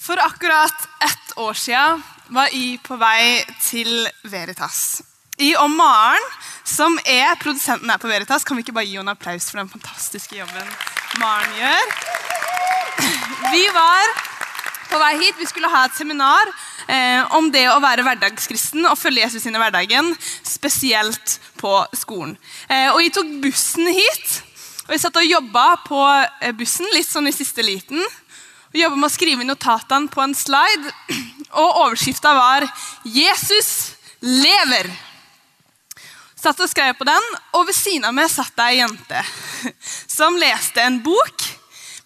For akkurat ett år siden var jeg på vei til Veritas. I og Maren, som er produsenten her på Veritas, kan vi ikke bare gi henne applaus for den fantastiske jobben Maren gjør? Vi var på vei hit. Vi skulle ha et seminar eh, om det å være hverdagskristen og følge Jesus inn i hverdagen, spesielt på skolen. Eh, og Jeg tok bussen hit, og jeg satt og jobba på eh, bussen litt sånn i siste liten. Og Jobba med å skrive notatene på en slide og overskrifta var 'Jesus lever'. Satt og skrev på den, og ved siden av meg satt ei jente som leste en bok.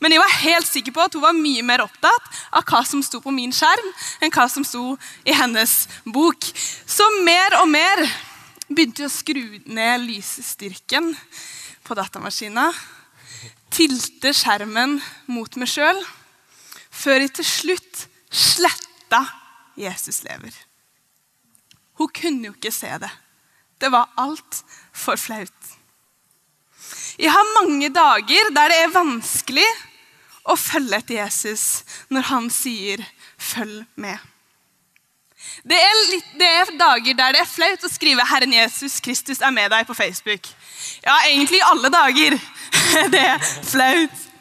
Men jeg var helt sikker på at hun var mye mer opptatt av hva som sto på min skjerm, enn hva som sto i hennes bok. Så mer og mer begynte jeg å skru ned lysstyrken på datamaskina. Tilte skjermen mot meg sjøl, før jeg til slutt sletta Jesus lever. Hun kunne jo ikke se det. Det var altfor flaut. Jeg har mange dager der det er vanskelig å følge etter Jesus når han sier 'følg med'. Det er, litt, det er, dager der det er flaut å skrive 'Herren Jesus Kristus er med deg' på Facebook. Ja, egentlig alle dager. Det er flaut.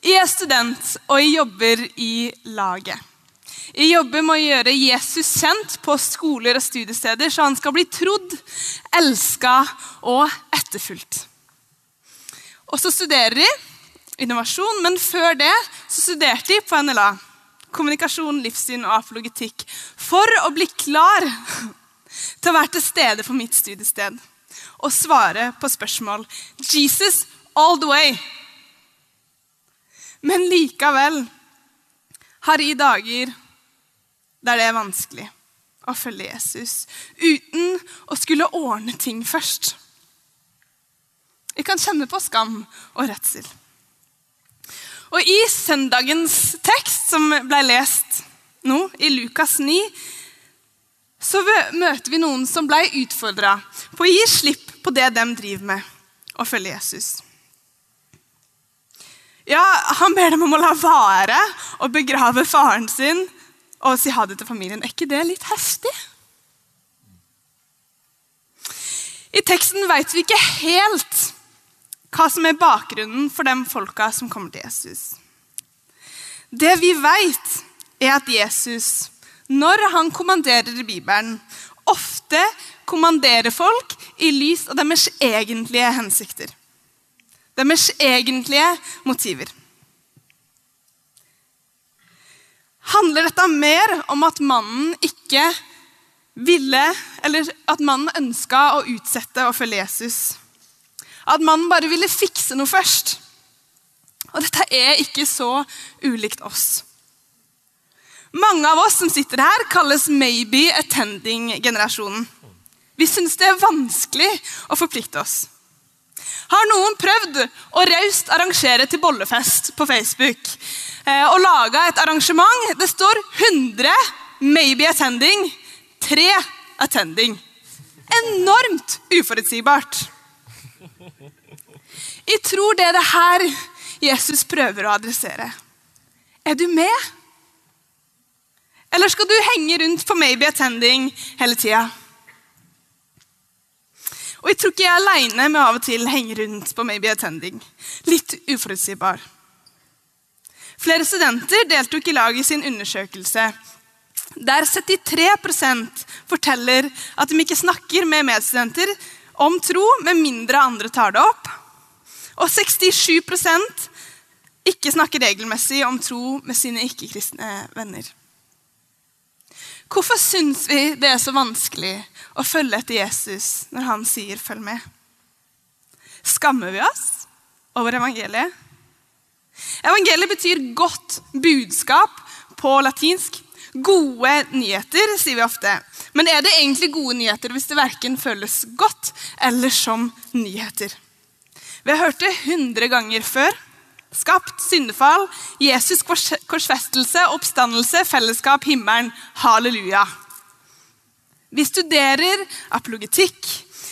Jeg er student, og jeg jobber i laget. Jeg jobber med å gjøre Jesus kjent på skoler og studiesteder, så han skal bli trodd, elska og etterfulgt. Og så studerer de innovasjon, men før det så studerte de på NLA. Kommunikasjon, livssyn og apologetikk. For å bli klar til å være til stede for mitt studiested og svare på spørsmål. Jesus all the way. Men likevel har i dager der det er vanskelig å følge Jesus uten å skulle ordne ting først. Vi kan kjenne på skam og redsel. Og I søndagens tekst, som ble lest nå, i Lukas 9, så møter vi noen som ble utfordra på å gi slipp på det de driver med, å følge Jesus. Ja, Han ber dem om å la være å begrave faren sin og si ha det til familien. Er ikke det litt heftig? I teksten vet vi ikke helt hva som er bakgrunnen for de folka som kommer til Jesus. Det vi vet, er at Jesus, når han kommanderer i Bibelen, ofte kommanderer folk i lys av deres egentlige hensikter. Deres egentlige motiver. Handler dette mer om at mannen ikke ville, eller at mannen ønska å utsette og følge Jesus? At mannen bare ville fikse noe først? Og dette er ikke så ulikt oss. Mange av oss som sitter her, kalles maybe attending-generasjonen. Vi syns det er vanskelig å forplikte oss. Har noen prøvd å raust arrangere til bollefest på Facebook? Eh, og laga et arrangement. Det står 100 maybe attending, 3 attending. Enormt uforutsigbart. Jeg tror det er det her Jesus prøver å adressere. Er du med? Eller skal du henge rundt på maybe attending hele tida? Og jeg tror ikke jeg er aleine med av og til henge rundt på maybe attending. Litt uforutsigbar. Flere studenter deltok i lag i sin undersøkelse, der 73% forteller at de ikke snakker med medstudenter om tro med mindre andre tar det opp. Og 67% ikke snakker regelmessig om tro med sine ikke-kristne venner. Hvorfor syns vi det er så vanskelig å følge etter Jesus når han sier 'følg med'? Skammer vi oss over evangeliet? Evangeliet betyr godt budskap på latinsk. Gode nyheter, sier vi ofte. Men er det egentlig gode nyheter hvis det verken føles godt eller som nyheter? Vi har hørt det hundre ganger før. Skapt, syndefall, Jesus' korsfestelse, oppstandelse, fellesskap, himmelen. Halleluja. Vi studerer apologetikk.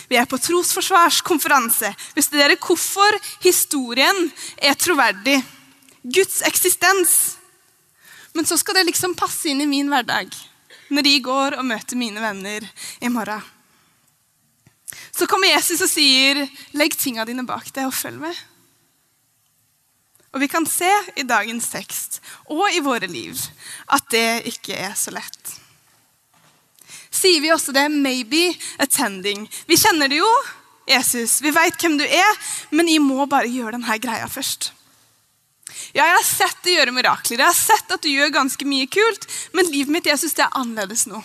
Vi er på trosforsvarskonferanse. Vi studerer hvorfor historien er troverdig. Guds eksistens. Men så skal det liksom passe inn i min hverdag når de går og møter mine venner i morgen. Så kommer Jesus og sier, 'Legg tinga dine bak deg og følg med'. Og vi kan se i dagens tekst og i våre liv at det ikke er så lett. Sier vi også det 'maybe attending'. Vi kjenner det jo, Jesus. Vi veit hvem du er, men jeg må bare gjøre denne greia først. Ja, jeg har sett deg gjøre mirakler, jeg har sett at du gjør ganske mye kult, men livet mitt Jesus, det er annerledes nå.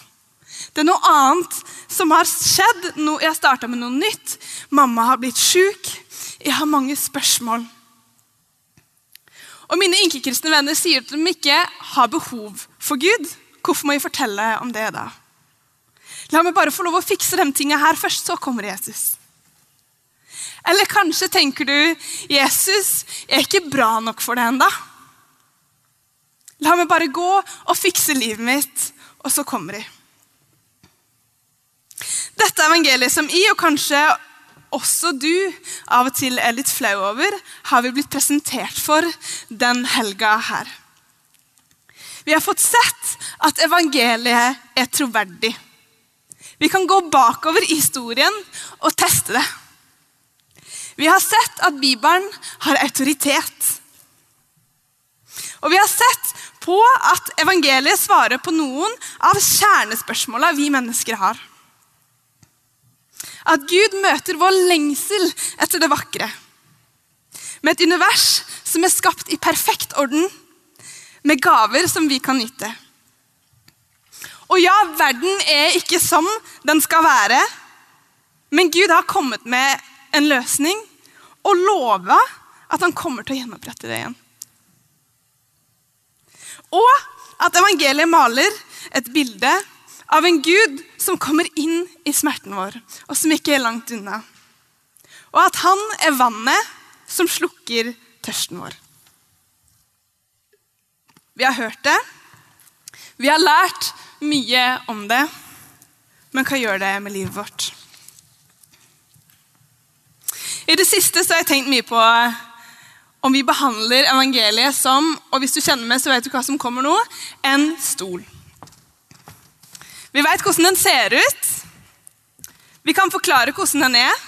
Det er noe annet som har skjedd. Jeg starta med noe nytt. Mamma har blitt sjuk. Jeg har mange spørsmål. Og Mine ikke-kristne venner sier at de ikke har behov for Gud. Hvorfor må jeg fortelle om det da? La meg bare få lov å fikse de tingene her først, så kommer Jesus. Eller kanskje tenker du Jesus, er ikke bra nok for det ennå. La meg bare gå og fikse livet mitt, og så kommer jeg. Dette evangeliet som i, og kanskje også du av og til er litt flau over, har vi blitt presentert for den helga her. Vi har fått sett at evangeliet er troverdig. Vi kan gå bakover i historien og teste det. Vi har sett at Bibelen har autoritet. Og vi har sett på at evangeliet svarer på noen av kjernespørsmåla vi mennesker har. At Gud møter vår lengsel etter det vakre. Med et univers som er skapt i perfekt orden, med gaver som vi kan nyte. Og ja, verden er ikke som den skal være, men Gud har kommet med en løsning og lova at han kommer til å gjenopprette det igjen. Og at evangeliet maler et bilde av en Gud som kommer inn i smerten vår, og som ikke er langt unna. Og at han er vannet som slukker tørsten vår. Vi har hørt det. Vi har lært mye om det. Men hva gjør det med livet vårt? I det siste har jeg tenkt mye på om vi behandler evangeliet som og hvis du kjenner meg, så vet du hva som kommer nå en stol. Vi vet hvordan den ser ut. Vi kan forklare hvordan den er.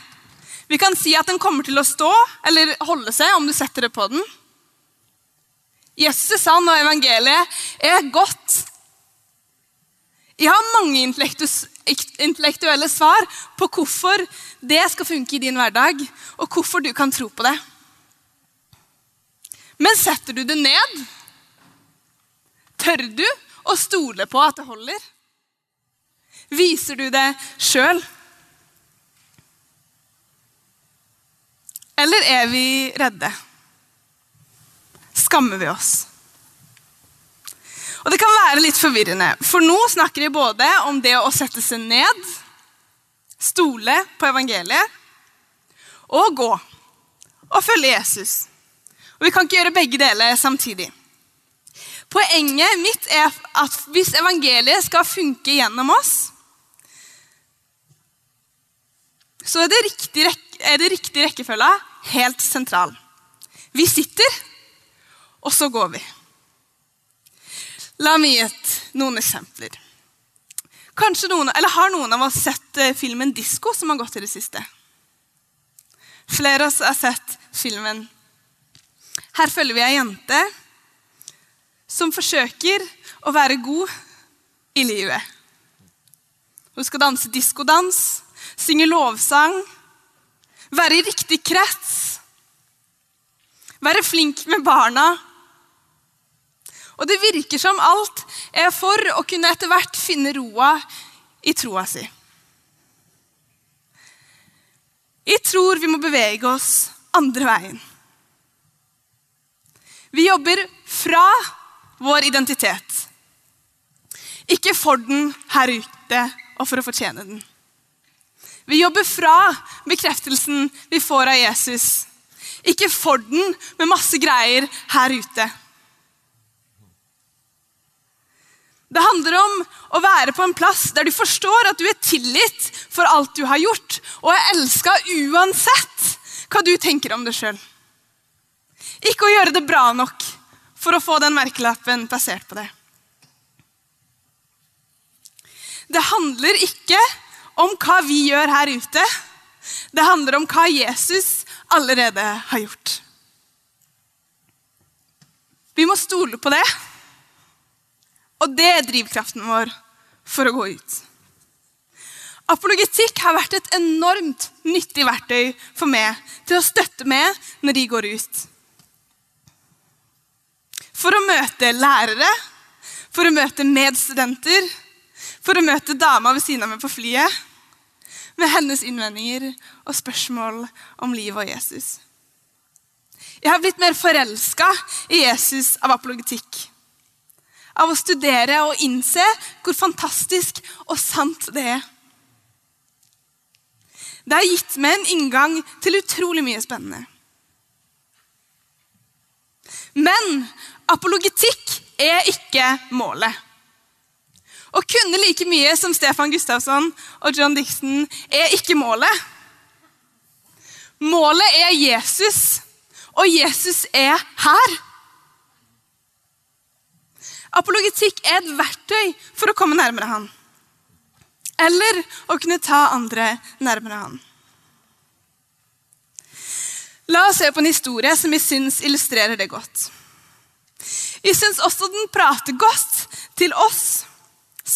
Vi kan si at den kommer til å stå eller holde seg om du setter det på den. Jesus sa når evangeliet er godt. Jeg har mange intellektuelle svar på hvorfor det skal funke i din hverdag, og hvorfor du kan tro på det. Men setter du det ned? Tør du å stole på at det holder? Viser du det sjøl? Eller er vi redde? Skammer vi oss? Og Det kan være litt forvirrende, for nå snakker de både om det å sette seg ned, stole på evangeliet, og gå og følge Jesus. Og Vi kan ikke gjøre begge deler samtidig. Poenget mitt er at hvis evangeliet skal funke gjennom oss, så er det riktig, er det riktig rekkefølge helt sentral. Vi sitter, og så går vi. La meg gi noen eksempler. Noen, eller Har noen av oss sett eh, filmen 'Disko', som har gått i det siste? Flere av oss har sett filmen. Her følger vi ei jente som forsøker å være god i livet. Hun skal danse diskodans, synge lovsang, være i riktig krets, være flink med barna og det virker som alt er for å kunne etter hvert finne roa i troa si. Jeg tror vi må bevege oss andre veien. Vi jobber fra vår identitet. Ikke for den her ute og for å fortjene den. Vi jobber fra bekreftelsen vi får av Jesus. Ikke for den med masse greier her ute. Det handler om å være på en plass der du forstår at du er tilgitt for alt du har gjort, og er elska uansett hva du tenker om det sjøl. Ikke å gjøre det bra nok for å få den merkelappen plassert på deg. Det handler ikke om hva vi gjør her ute. Det handler om hva Jesus allerede har gjort. Vi må stole på det, og det er drivkraften vår for å gå ut. Apologetikk har vært et enormt nyttig verktøy for meg til å støtte med når de går ut. For å møte lærere, for å møte medstudenter, for å møte dama ved siden av meg på flyet med hennes innvendinger og spørsmål om livet og Jesus. Jeg har blitt mer forelska i Jesus av apologetikk. Av å studere og innse hvor fantastisk og sant det er. Det har gitt meg en inngang til utrolig mye spennende. Men apologetikk er ikke målet. Å kunne like mye som Stefan Gustavsson og John Dixon er ikke målet. Målet er Jesus, og Jesus er her. Apologetikk er et verktøy for å komme nærmere han. Eller å kunne ta andre nærmere han. La oss se på en historie som vi syns illustrerer det godt. Vi syns også den prater godt til oss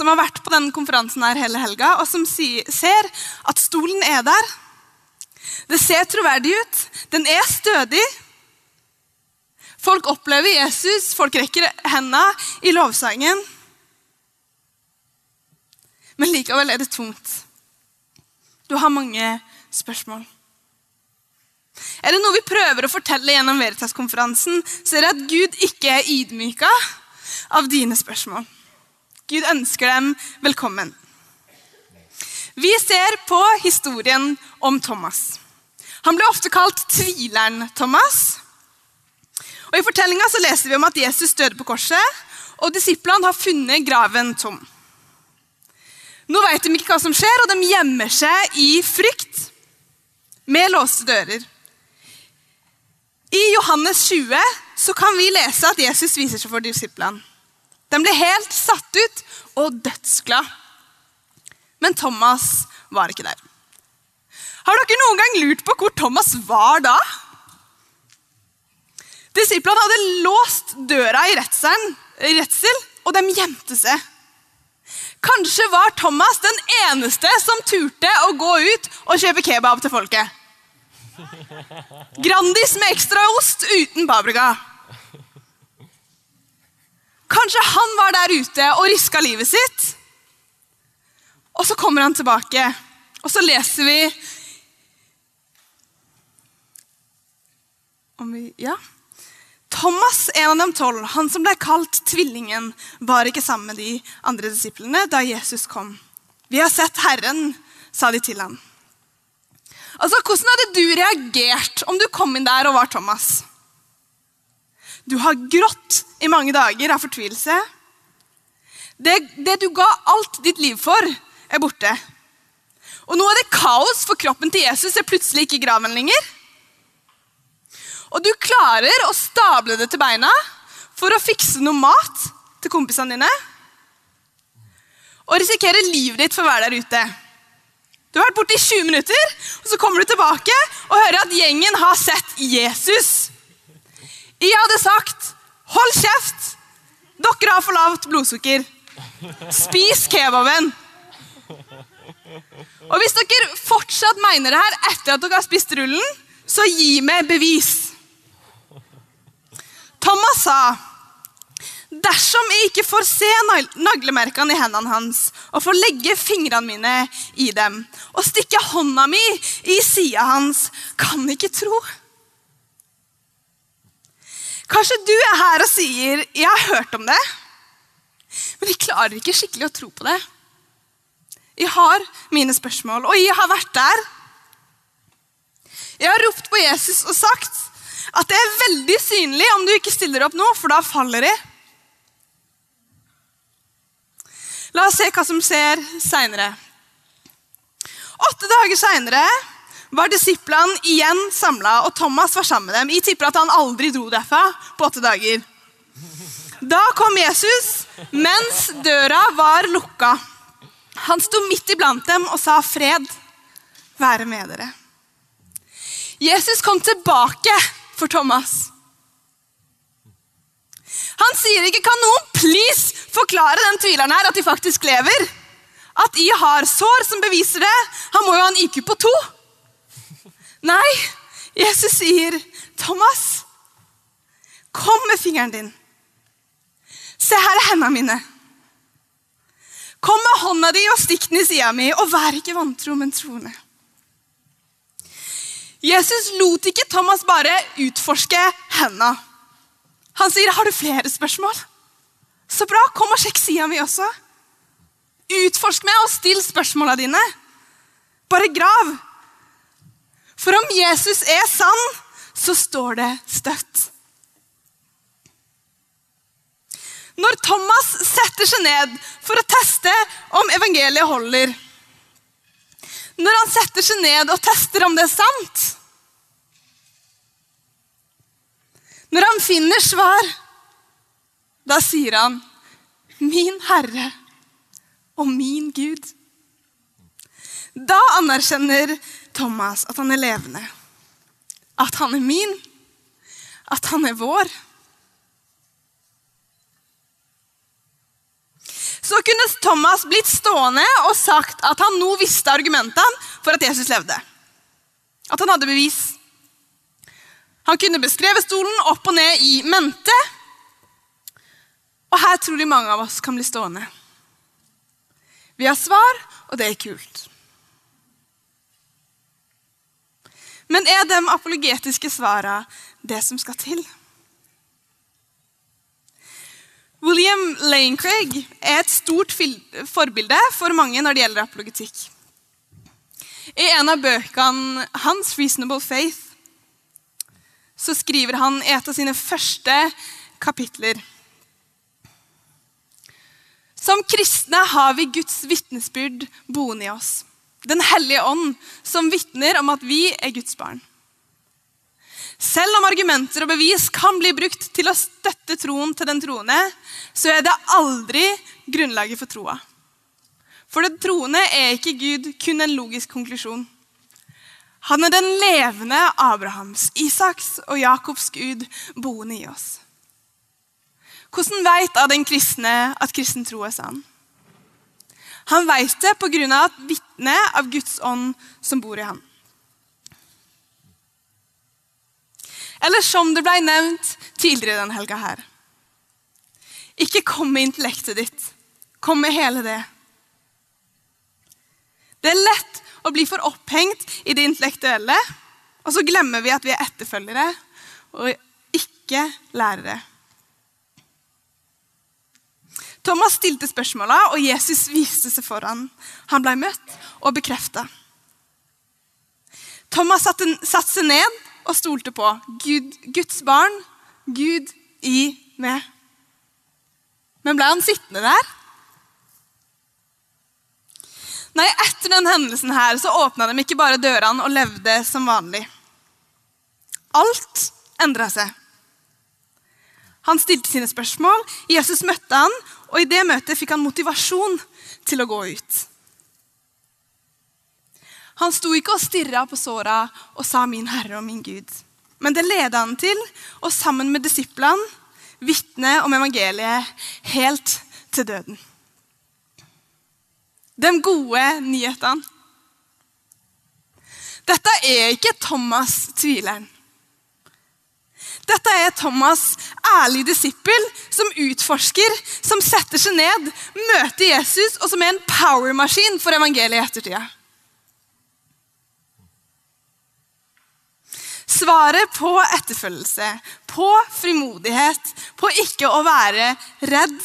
som har vært på denne konferansen her hele helga, og som ser at stolen er der. Det ser troverdig ut. Den er stødig. Folk opplever Jesus, folk rekker hendene i lovsangen. Men likevel er det tungt. Du har mange spørsmål. Er det noe vi prøver å fortelle gjennom Veritas-konferansen, så er det at Gud ikke er ydmyka av dine spørsmål. Gud ønsker dem velkommen. Vi ser på historien om Thomas. Han ble ofte kalt tvileren Thomas. Og I fortellinga leser vi om at Jesus døde på korset, og disiplene har funnet graven tom. Nå vet de ikke hva som skjer, og de gjemmer seg i frykt med låste dører. I Johannes 20 så kan vi lese at Jesus viser seg for disiplene. Den ble helt satt ut og dødsglad. Men Thomas var ikke der. Har dere noen gang lurt på hvor Thomas var da? Disiplene hadde låst døra i redsel, og de gjemte seg. Kanskje var Thomas den eneste som turte å gå ut og kjøpe kebab til folket. Grandis med ekstra ost uten paprika. Kanskje han var der ute og riska livet sitt. Og så kommer han tilbake, og så leser vi om vi, ja. Thomas, en av de tolv, han som ble kalt tvillingen, var ikke sammen med de andre disiplene da Jesus kom. Vi har sett Herren, sa de til ham. Altså, Hvordan hadde du reagert om du kom inn der og var Thomas? Du har grått i mange dager av fortvilelse. Det, det, du ga alt ditt liv for, er borte. Og nå er det kaos, for kroppen til Jesus er plutselig ikke graven lenger. Og du klarer å stable det til beina for å fikse noe mat til kompisene dine. Og risikerer livet ditt for å være der ute. Du har vært borte i 20 minutter, og så kommer du tilbake og hører at gjengen har sett Jesus. Jeg hadde sagt 'hold kjeft', dere har for lavt blodsukker. Spis kebaben. Og hvis dere fortsatt mener det her etter at dere har spist rullen, så gi meg bevis. Thomas sa, 'Dersom jeg ikke får se naglemerkene i hendene hans' 'og får legge fingrene mine i dem' 'og stikke hånda mi i sida hans, kan jeg ikke tro.' Kanskje du er her og sier 'jeg har hørt om det'. Men jeg klarer ikke skikkelig å tro på det. Jeg har mine spørsmål, og jeg har vært der. Jeg har ropt på Jesus og sagt at det er veldig synlig om du ikke stiller opp nå, for da faller jeg. La oss se hva som skjer seinere. Åtte dager seinere var disiplene igjen samla, og Thomas var sammen med dem. Jeg tipper at han aldri dro derfra på åtte dager. Da kom Jesus mens døra var lukka. Han sto midt iblant dem og sa, 'Fred være med dere'. Jesus kom tilbake for Thomas. Han sier ikke 'Kan noen please forklare den tvileren her at de faktisk lever?' At I har sår som beviser det. Han må jo ha en IQ på to. Nei, Jesus sier, 'Thomas, kom med fingeren din. Se, her er hendene mine. Kom med hånda di og stikk den i sida mi, og vær ikke vantro, men troende.' Jesus lot ikke Thomas bare utforske hendene. Han sier, 'Har du flere spørsmål?' Så bra, kom og sjekk sida mi også. Utforsk meg og still spørsmåla dine. Bare grav. For om Jesus er sann, så står det støtt. Når Thomas setter seg ned for å teste om evangeliet holder Når han setter seg ned og tester om det er sant Når han finner svar, da sier han, 'Min Herre og min Gud'. Da anerkjenner Thomas at han er levende. At han er min. At han er vår. Så kunne Thomas blitt stående og sagt at han nå visste argumentene for at Jesus levde. At han hadde bevis. Han kunne beskrevet stolen opp og ned i mente. Og her tror de mange av oss kan bli stående. Vi har svar, og det er kult. Men er de apologetiske svarene det som skal til? William Lane Craig er et stort forbilde for mange når det gjelder apologetikk. I en av bøkene hans, 'Reasonable Faith', så skriver han i et av sine første kapitler Som kristne har vi Guds vitnesbyrd boende i oss. Den hellige ånd, som vitner om at vi er Guds barn. Selv om argumenter og bevis kan bli brukt til å støtte troen til den troende, så er det aldri grunnlaget for troa. For den troende er ikke Gud kun en logisk konklusjon. Han er den levende Abrahams, Isaks og Jakobs Gud boende i oss. Hvordan vet da den kristne at kristen tro er sann? Han vet det pga. at vitne av Guds ånd som bor i ham. Eller som det ble nevnt tidligere denne helga her. Ikke kom med intellektet ditt. Kom med hele det. Det er lett å bli for opphengt i det intellektuelle, og så glemmer vi at vi er etterfølgere og ikke lærere. Thomas stilte spørsmåla, og Jesus viste seg for ham. Han ble møtt og bekrefta. Thomas satte, satte seg ned og stolte på Gud, Guds barn, Gud i meg. Men ble han sittende der? Nei, Etter den hendelsen her så åpna de ikke bare dørene og levde som vanlig. Alt endra seg. Han stilte sine spørsmål, Jesus møtte han, og i det møtet fikk han motivasjon til å gå ut. Han sto ikke og stirra på såra og sa 'min Herre og min Gud'. Men det leda han til, og sammen med disiplene, vitne om evangeliet helt til døden. De gode nyhetene. Dette er ikke Thomas tvileren. Dette er Thomas, ærlig disippel, som utforsker, som setter seg ned, møter Jesus, og som er en powermaskin for evangeliet i ettertida. Svaret på etterfølgelse, på frimodighet, på ikke å være redd,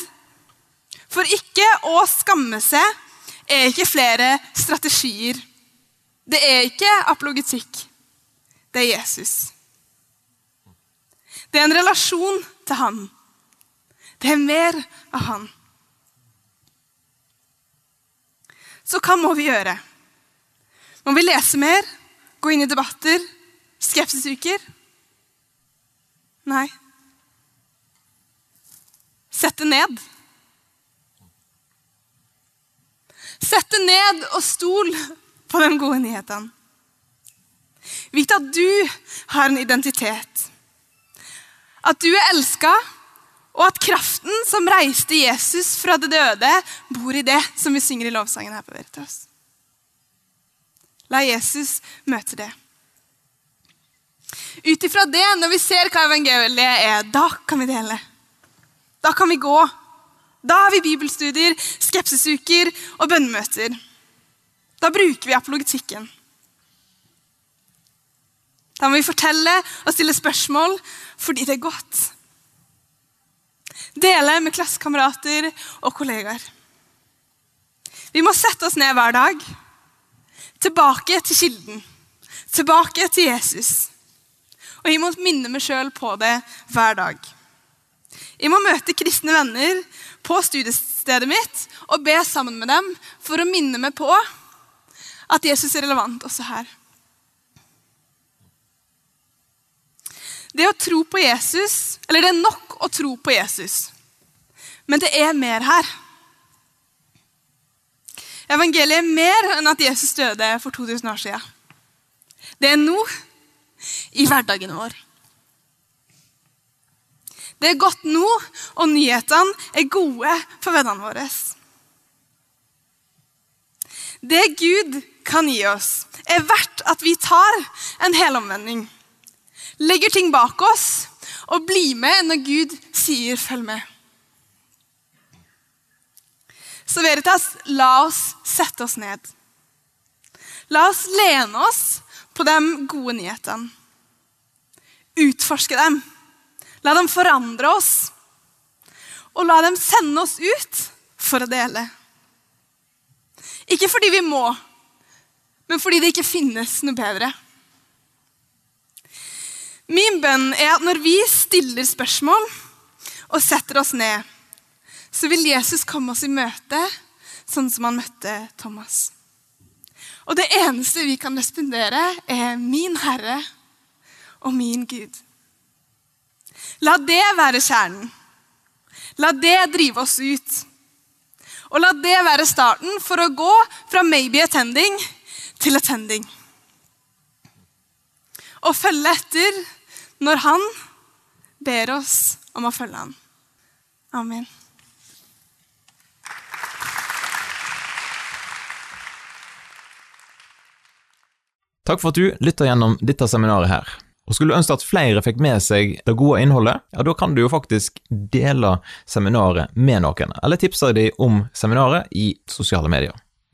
For ikke å skamme seg er ikke flere strategier. Det er ikke apologetikk. Det er Jesus. Det er en relasjon til han. Det er mer av han. Så hva må vi gjøre? Må vi lese mer? Gå inn i debatter? Skepsisuker? Nei. Sett det ned. Sett det ned og stol på de gode nyhetene. Vit at du har en identitet. At du er elska, og at kraften som reiste Jesus fra det døde, bor i det som vi synger i lovsangen her på Veritas. La Jesus møte det. Ut ifra det, når vi ser hva evangeliet er, da kan vi dele. Da kan vi gå. Da har vi bibelstudier, skepsisuker og bønnemøter. Da bruker vi apologetikken. Da må vi fortelle og stille spørsmål fordi det er godt. Dele med klassekamerater og kollegaer. Vi må sette oss ned hver dag. Tilbake til kilden. Tilbake til Jesus. Og jeg må minne meg sjøl på det hver dag. Jeg må møte kristne venner på studiestedet mitt og be sammen med dem for å minne meg på at Jesus er relevant også her. Det å tro på Jesus, eller det er nok å tro på Jesus, men det er mer her. Evangeliet er mer enn at Jesus døde for 2000 år siden. Det er nå, i hverdagen vår. Det er godt nå, og nyhetene er gode for vennene våre. Det Gud kan gi oss, er verdt at vi tar en helomvending. Legger ting bak oss og blir med når Gud sier 'følg med'. Så Veritas, la oss sette oss ned. La oss lene oss på de gode nyhetene. Utforske dem. La dem forandre oss. Og la dem sende oss ut for å dele. Ikke fordi vi må, men fordi det ikke finnes noe bedre. Min bønn er at når vi stiller spørsmål og setter oss ned, så vil Jesus komme oss i møte sånn som han møtte Thomas. Og det eneste vi kan respondere, er 'min Herre og min Gud'. La det være kjernen. La det drive oss ut. Og la det være starten for å gå fra maybe attending til attending. Og følge etter når han ber oss om å følge ham. Amen. Takk for at du lytter gjennom dette seminaret her. Og Skulle du ønske at flere fikk med seg det gode innholdet, ja, da kan du jo faktisk dele seminaret med noen, eller tipse dem om seminaret i sosiale medier.